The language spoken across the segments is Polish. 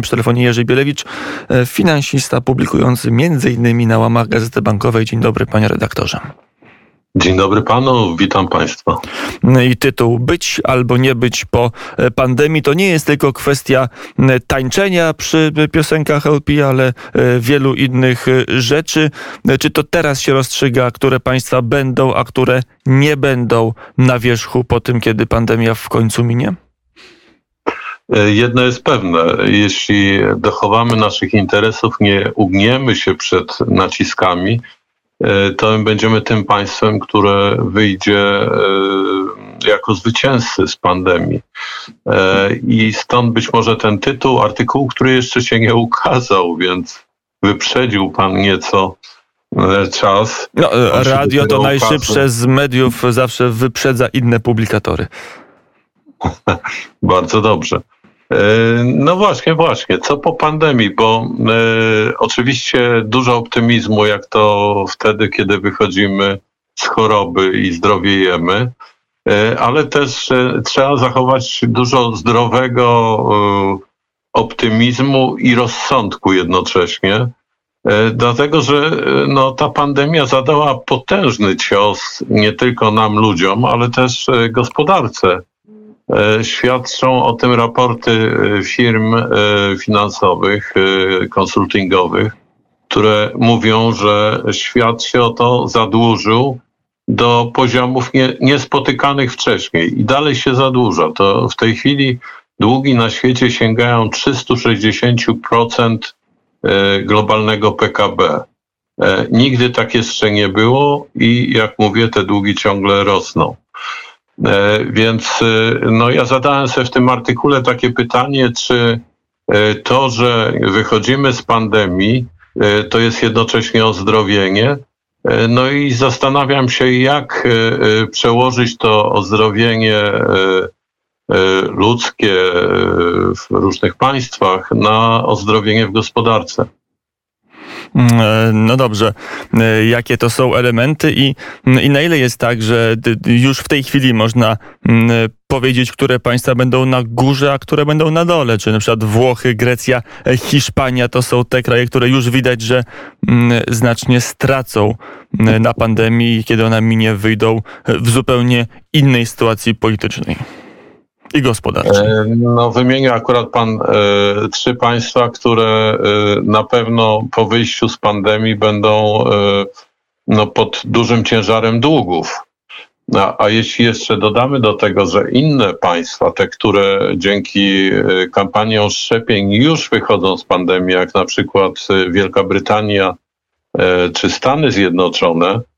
Przy telefonie Jerzy Bielewicz, e, finansista publikujący m.in. na łamach Gazety Bankowej. Dzień dobry, panie redaktorze. Dzień dobry panu, witam państwa. No I tytuł Być albo nie być po e, pandemii to nie jest tylko kwestia tańczenia przy piosenkach LP, ale e, wielu innych rzeczy. Czy to teraz się rozstrzyga, które państwa będą, a które nie będą na wierzchu po tym, kiedy pandemia w końcu minie? E, jedno jest pewne, jeśli dochowamy naszych interesów, nie ugniemy się przed naciskami, e, to będziemy tym państwem, które wyjdzie e, jako zwycięzcy z pandemii. I stąd być może ten tytuł artykułu, który jeszcze się nie ukazał, więc wyprzedził pan nieco czas. No, radio to najszybsze z mediów zawsze wyprzedza inne publikatory. Bardzo dobrze. E, no właśnie, właśnie. Co po pandemii? Bo e, oczywiście dużo optymizmu, jak to wtedy, kiedy wychodzimy z choroby i zdrowiejemy, e, ale też e, trzeba zachować dużo zdrowego optymizmu i rozsądku jednocześnie. Dlatego, że no, ta pandemia zadała potężny cios nie tylko nam, ludziom, ale też gospodarce świadczą o tym raporty e, firm e, finansowych, konsultingowych, które mówią, że świat się o to zadłużył do poziomów nie, niespotykanych wcześniej i dalej się zadłuża. To w tej chwili długi na świecie sięgają 360% globalnego PKB. Nigdy tak jeszcze nie było i jak mówię, te długi ciągle rosną. E, więc e, no, ja zadałem sobie w tym artykule takie pytanie, czy e, to, że wychodzimy z pandemii, to jest jednocześnie ozdrowienie. No i zastanawiam się, jak przełożyć to ozdrowienie ludzkie w różnych państwach na ozdrowienie w gospodarce. Mm, e, no dobrze, e, jakie to są elementy i, i na ile jest tak, że już w tej chwili można mm, powiedzieć, które państwa będą na górze, a które będą na dole? Czy na przykład Włochy, Grecja, e, Hiszpania to są te kraje, które już widać, że mm, znacznie stracą na pandemii, kiedy ona minie, wyjdą w zupełnie innej sytuacji politycznej i gospodarczej? E, no, wymienia akurat pan e, trzy państwa, które e, na pewno po wyjściu z pandemii będą e, no, pod dużym ciężarem długów. A, a jeśli jeszcze dodamy do tego, że inne państwa, te, które dzięki e, kampaniom szczepień już wychodzą z pandemii, jak na przykład e, Wielka Brytania czy Stany Zjednoczone, E,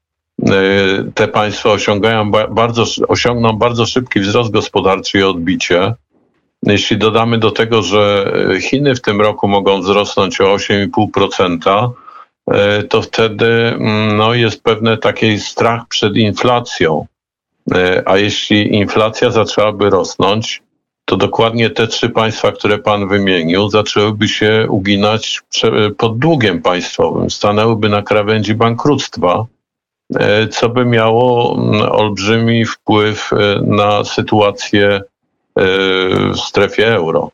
te państwa osiągają bardzo, osiągną bardzo szybki wzrost gospodarczy i odbicie. Jeśli dodamy do tego, że Chiny w tym roku mogą wzrosnąć o 8,5%, e, to wtedy mm, no, jest pewny taki strach przed inflacją. E, a jeśli inflacja zaczęłaby rosnąć, to dokładnie te trzy państwa, które pan wymienił, zaczęłyby się uginać pod długiem państwowym, stanęłyby na krawędzi bankructwa. E, co by miało mm, olbrzymi wpływ e, na sytuację e, w strefie euro.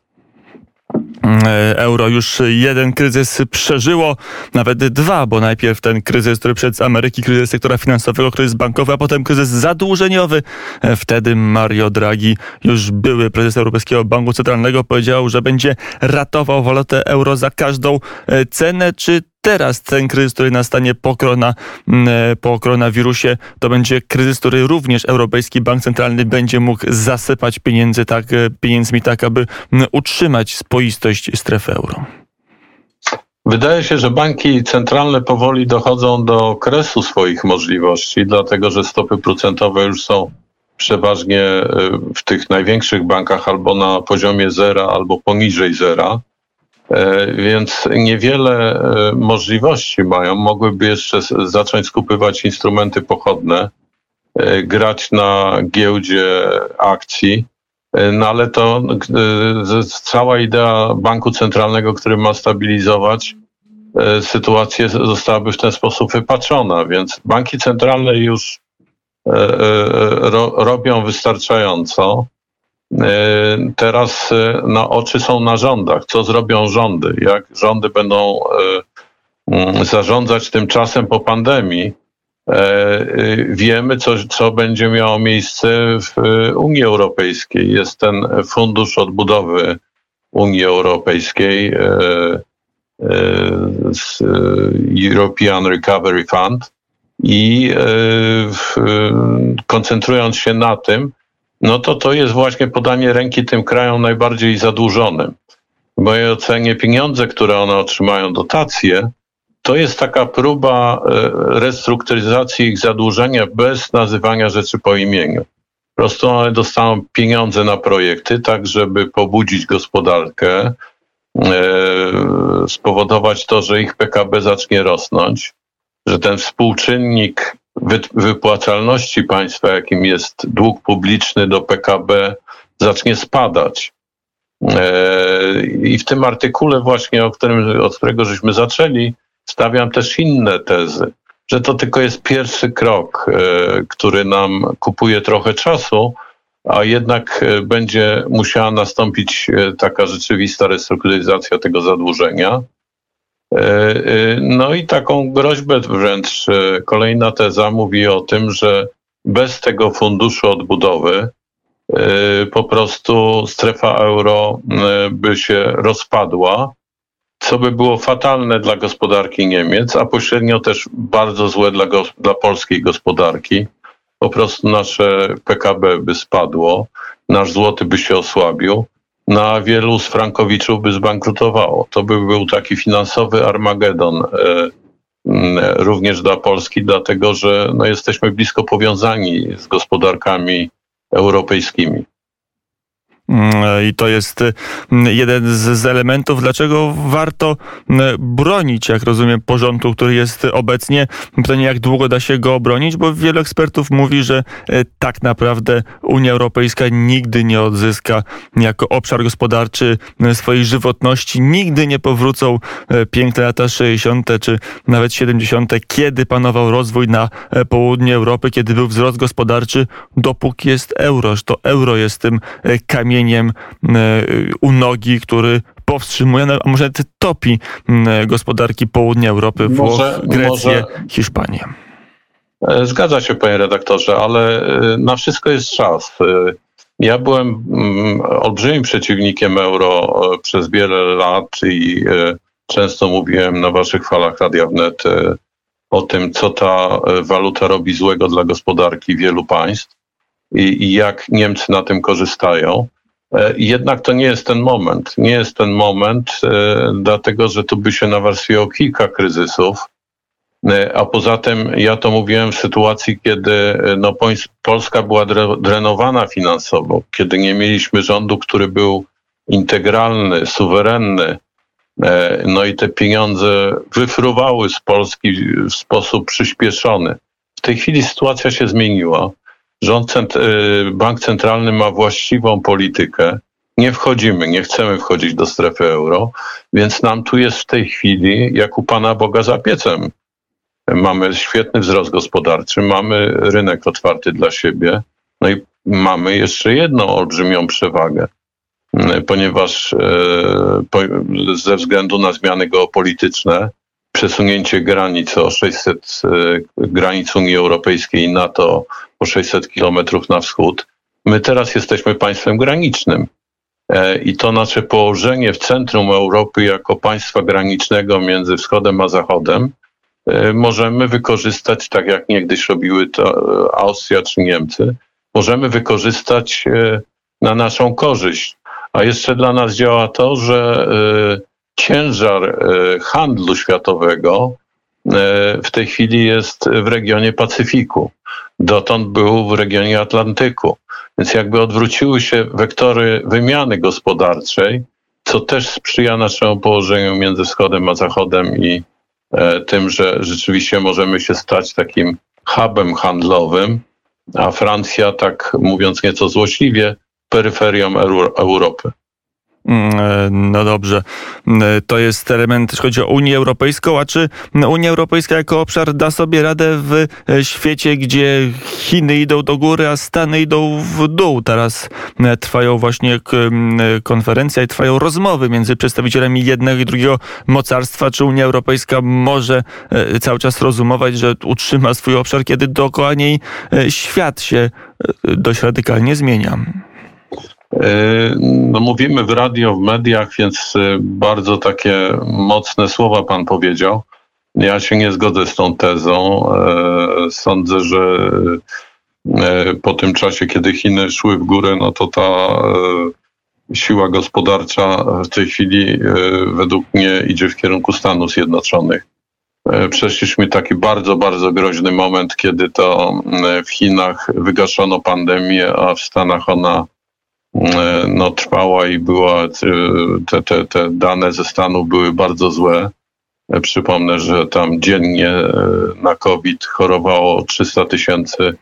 Euro już jeden kryzys przeżyło, nawet dwa, bo najpierw ten kryzys, który przed Ameryki, kryzys sektora finansowego, kryzys bankowy, a potem kryzys zadłużeniowy. Wtedy Mario Draghi, już były prezes Europejskiego Banku Centralnego, powiedział, że będzie ratował walutę euro za każdą cenę. Czy teraz ten kryzys, który nastanie po, korona, mm, e, po koronawirusie, to będzie kryzys, który również Europejski Bank Centralny będzie mógł zasypać pieniędzy tak, e, pieniędzmi tak, aby mm, utrzymać spoistość strefy euro. Wydaje się, że banki centralne powoli dochodzą do kresu swoich możliwości, dlatego że stopy procentowe już są przeważnie e, w tych największych bankach albo na poziomie zera, albo poniżej zera. E, więc niewiele e, możliwości mają. Mogłyby jeszcze zacząć skupywać instrumenty pochodne, e, grać na giełdzie akcji, no ale to cała idea banku centralnego, który ma stabilizować sytuację, zostałaby w ten sposób wypaczona, więc banki centralne już robią wystarczająco. Teraz na oczy są na rządach. Co zrobią rządy? Jak rządy będą mm, zarządzać tym czasem po pandemii? Wiemy, co, co będzie miało miejsce w Unii Europejskiej. Jest ten fundusz odbudowy Unii Europejskiej, European Recovery Fund i koncentrując się na tym, no to to jest właśnie podanie ręki tym krajom najbardziej zadłużonym. W mojej ocenie pieniądze, które one otrzymają, dotacje, to jest taka próba e, restrukturyzacji ich zadłużenia bez nazywania rzeczy po imieniu. Po prostu one dostaną pieniądze na projekty, tak żeby pobudzić gospodarkę, e, spowodować to, że ich PKB zacznie rosnąć, że ten współczynnik wypłacalności państwa, jakim jest dług publiczny do PKB, zacznie spadać. E, I w tym artykule właśnie, o którym, od którego żeśmy zaczęli, stawiam też inne tezy, że to tylko jest pierwszy krok, e, który nam kupuje trochę czasu, a jednak e, będzie musiała nastąpić taka rzeczywista restrukturyzacja tego zadłużenia. E, e, no i taką groźbę wręcz e, kolejna teza mówi o tym, że bez tego funduszu odbudowy po prostu strefa euro by się rozpadła, co by było fatalne dla gospodarki Niemiec, a pośrednio też bardzo złe dla, dla polskiej gospodarki. Po prostu nasze PKB by spadło, nasz złoty by się osłabił, na wielu z frankowiczów by zbankrutowało. To by był taki finansowy Armagedon e, również dla Polski, dlatego że no, jesteśmy blisko powiązani z gospodarkami europejskimi. I to jest mm, jeden z elementów, dlaczego warto bronić, jak rozumiem, porządku, który jest obecnie. Pytanie, jak długo da się go obronić, bo wielu ekspertów mówi, że e, tak naprawdę Unia Europejska nigdy nie odzyska jako obszar gospodarczy swojej żywotności. Nigdy nie powrócą e, piękne lata 60. czy nawet 70., kiedy panował rozwój na e, południu Europy, kiedy był wzrost gospodarczy, dopóki jest euro. To euro jest tym kamieniem kamieniem e, u nogi, który powstrzymuje, no, a może topi gospodarki południa Europy, Włoch, Grecję, może... Hiszpanię. E, zgadza się, panie redaktorze, ale e, na wszystko jest czas. Ja byłem olbrzymim przeciwnikiem euro przez wiele lat i często mówiłem na waszych falach Radia Wnet o tym, co ta waluta robi złego dla gospodarki wielu państw i jak Niemcy na tym korzystają. E, jednak to nie jest ten moment. Nie jest ten moment, e, dlatego że tu by się nawarstwiło kilka kryzysów. E, a poza tym ja to mówiłem w sytuacji, kiedy no, Polska była drenowana finansowo, kiedy nie mieliśmy rządu, który był integralny, suwerenny. No i te pieniądze wyfruwały z Polski w sposób przyspieszony. W tej chwili sytuacja się zmieniła rząd, y, bank centralny ma właściwą politykę. Nie wchodzimy, nie chcemy wchodzić do strefy euro, więc nam tu jest w tej chwili jak u Pana Boga za piecem. Mamy świetny wzrost gospodarczy, mamy rynek otwarty dla siebie, no i mamy jeszcze jedną olbrzymią przewagę, ponieważ e, ze względu na zmiany geopolityczne, przesunięcie granic o 600 e, granic Unii Europejskiej i NATO o 600 kilometrów na wschód. My teraz jesteśmy państwem granicznym. E, I to nasze położenie w centrum Europy jako państwa granicznego między wschodem a zachodem e, możemy wykorzystać, tak jak niegdyś robiły to Austria czy Niemcy, możemy wykorzystać na naszą korzyść. A jeszcze dla nas działa to, że ciężar handlu światowego w tej chwili jest w regionie Pacyfiku dotąd był w regionie Atlantyku. Więc jakby odwróciły się wektory wymiany gospodarczej, co też sprzyja naszemu położeniu między wschodem a zachodem i e, tym, że rzeczywiście możemy się stać takim hubem handlowym, a Francja, tak mówiąc nieco złośliwie, peryferią Europy. Mm, e, no dobrze. Mm, e, to jest element, jeśli chodzi o Unię Europejską, a czy Unia Europejska jako obszar da sobie radę w e, świecie, gdzie Chiny idą do góry, a Stany idą w dół? Teraz trwają właśnie konferencja i trwają rozmowy między przedstawicielami jednego i drugiego mocarstwa. Czy Unia Europejska może cały czas rozumować, że utrzyma swój obszar, kiedy dookoła niej świat się dość radykalnie zmienia? E, no mówimy w radio, w mediach, więc e, bardzo takie mocne słowa pan powiedział. Ja się nie zgodzę z tą tezą. E, sądzę, że po tym czasie, kiedy Chiny szły w górę, no to ta siła gospodarcza w tej chwili według mnie idzie w kierunku Stanów Zjednoczonych. Przeszliśmy taki bardzo, bardzo groźny moment, kiedy to w Chinach wygaszono pandemię, a w Stanach ona no, trwała i była, e, te, te, te dane ze Stanów były bardzo złe. E, przypomnę, że tam dziennie na COVID chorowało 300 tysięcy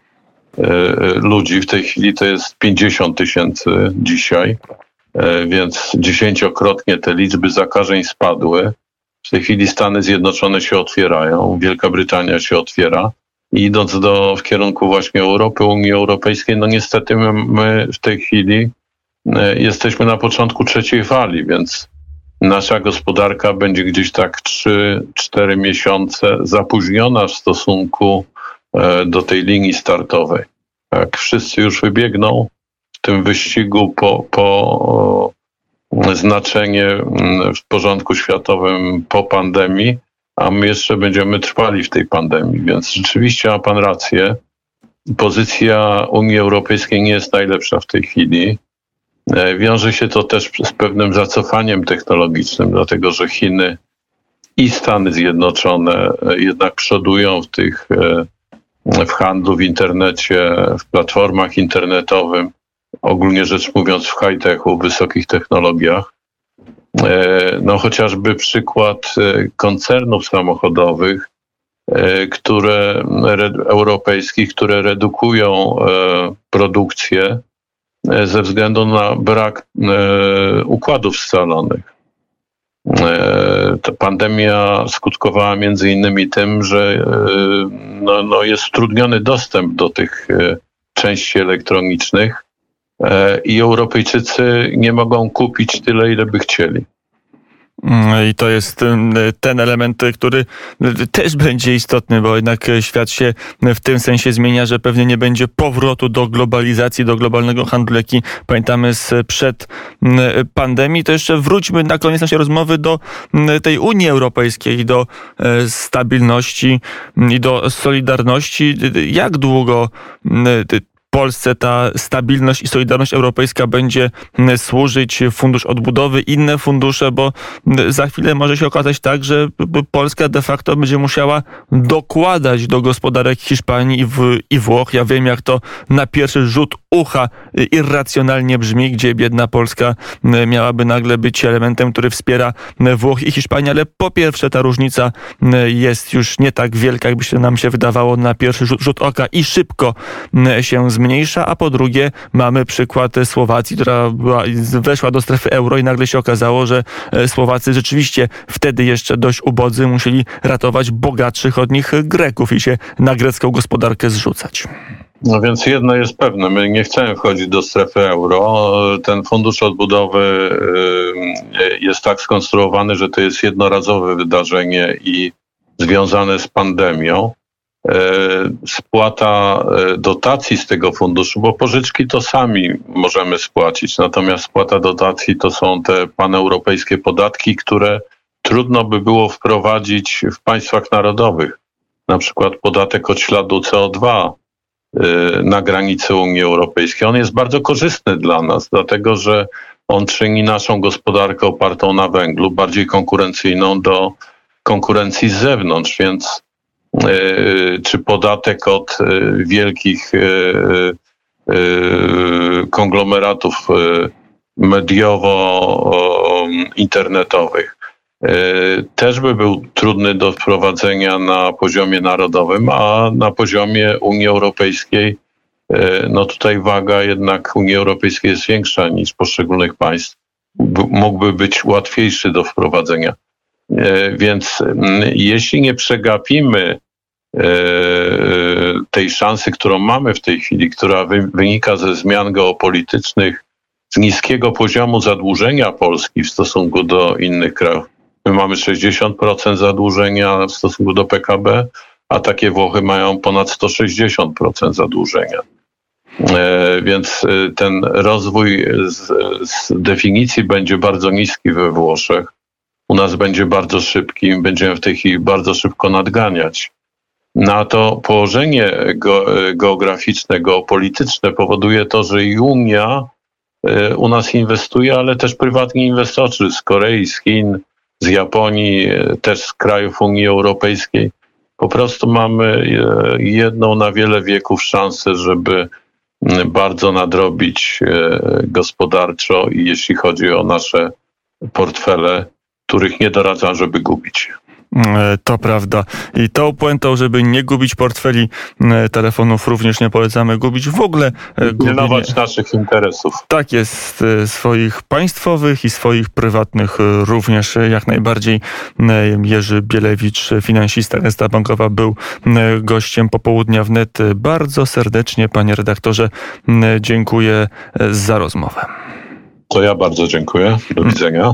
ludzi. W tej chwili to jest 50 tysięcy dzisiaj, więc dziesięciokrotnie te liczby zakażeń spadły. W tej chwili Stany Zjednoczone się otwierają, Wielka Brytania się otwiera. I idąc do, w kierunku właśnie Europy, Unii Europejskiej, no niestety my, my w tej chwili E, jesteśmy na początku trzeciej fali, więc nasza gospodarka będzie gdzieś tak 3-4 miesiące zapóźniona w stosunku e, do tej linii startowej. Jak wszyscy już wybiegną w tym wyścigu po, po znaczenie mm, w porządku światowym po pandemii, a my jeszcze będziemy trwali w tej pandemii. Więc rzeczywiście ma Pan rację. Pozycja Unii Europejskiej nie jest najlepsza w tej chwili. E, wiąże się to też z pewnym zacofaniem technologicznym, dlatego że Chiny i Stany Zjednoczone e, jednak przodują w tych e, w handlu, w internecie, w platformach internetowych, ogólnie rzecz mówiąc w high-techu, wysokich technologiach. No chociażby przykład koncernów samochodowych, które europejskich, które redukują produkcję ze względu na brak e, układów scalonych. E, ta pandemia skutkowała między innymi tym, że no, no jest utrudniony dostęp do tych części elektronicznych i Europejczycy nie mogą kupić tyle, ile by chcieli. Mm, I to jest ten element, który też będzie istotny, bo jednak świat się w tym sensie zmienia, że pewnie nie będzie powrotu do globalizacji, do globalnego handlu, jaki pamiętamy sprzed pandemii. To jeszcze wróćmy na koniec naszej rozmowy do tej Unii Europejskiej, do stabilności i do solidarności. Jak długo Polsce ta stabilność i solidarność europejska będzie służyć, fundusz odbudowy, inne fundusze, bo za chwilę może się okazać tak, że Polska de facto będzie musiała dokładać do gospodarek Hiszpanii i, Włoch. Ja wiem, jak to na pierwszy rzut ucha irracjonalnie brzmi, gdzie biedna Polska miałaby nagle być elementem, który wspiera Włochy i Hiszpanię, ale po pierwsze ta różnica jest już nie tak wielka, jakby się nam się wydawało na pierwszy rzut, rzut oka i szybko się zmienia mniejsza, a po drugie mamy przykład Słowacji, która była, weszła do strefy euro i nagle się okazało, że e, Słowacy rzeczywiście wtedy jeszcze dość ubodzy musieli ratować bogatszych od nich Greków i się na grecką gospodarkę zrzucać. No więc jedno jest pewne, my nie chcemy wchodzić do strefy euro. Ten fundusz odbudowy e, jest tak skonstruowany, że to jest jednorazowe wydarzenie i związane z pandemią. E, spłata e, dotacji z tego funduszu, bo pożyczki to sami możemy spłacić, natomiast spłata dotacji to są te paneuropejskie podatki, które trudno by było wprowadzić w państwach narodowych. Na przykład podatek od śladu CO2 e, na granicy Unii Europejskiej. On jest bardzo korzystny dla nas, dlatego że on czyni naszą gospodarkę opartą na węglu bardziej konkurencyjną do konkurencji z zewnątrz, więc czy podatek od e, wielkich e, konglomeratów mediowo-internetowych też by był trudny do wprowadzenia na poziomie narodowym, a na poziomie Unii Europejskiej, no tutaj waga jednak Unii Europejskiej jest większa niż poszczególnych państw. mógłby być łatwiejszy do wprowadzenia. Więc jeśli nie przegapimy tej szansy, którą mamy w tej chwili, która wynika ze zmian geopolitycznych, z niskiego poziomu zadłużenia Polski w stosunku do innych krajów. My mamy 60% zadłużenia w stosunku do PKB, a takie Włochy mają ponad 160% zadłużenia. E, więc e, ten rozwój z, z, definicji będzie bardzo niski we Włoszech. U nas będzie bardzo szybki, będziemy w tej chwili bardzo szybko nadganiać. Na to położenie ge, geograficzne, geopolityczne powoduje to, że i Unia e, u nas inwestuje, ale też prywatni inwestorzy z Korei, z Chin, z Japonii, też z krajów Unii Europejskiej po prostu mamy e, jedną na wiele wieków szansę, żeby bardzo nadrobić e, gospodarczo i jeśli chodzi o nasze portfele, których nie doradzam, żeby gubić. E, to prawda. I tą puentą, żeby nie gubić portfeli e, telefonów, również nie polecamy gubić w ogóle. E, Pilnować naszych interesów. Tak jest, swoich państwowych i swoich prywatnych również jak najbardziej. Jerzy Bielewicz, finansista Resta Bankowa, był gościem popołudnia wnet. Bardzo serdecznie, panie redaktorze, dziękuję za rozmowę. To ja bardzo dziękuję. Do widzenia.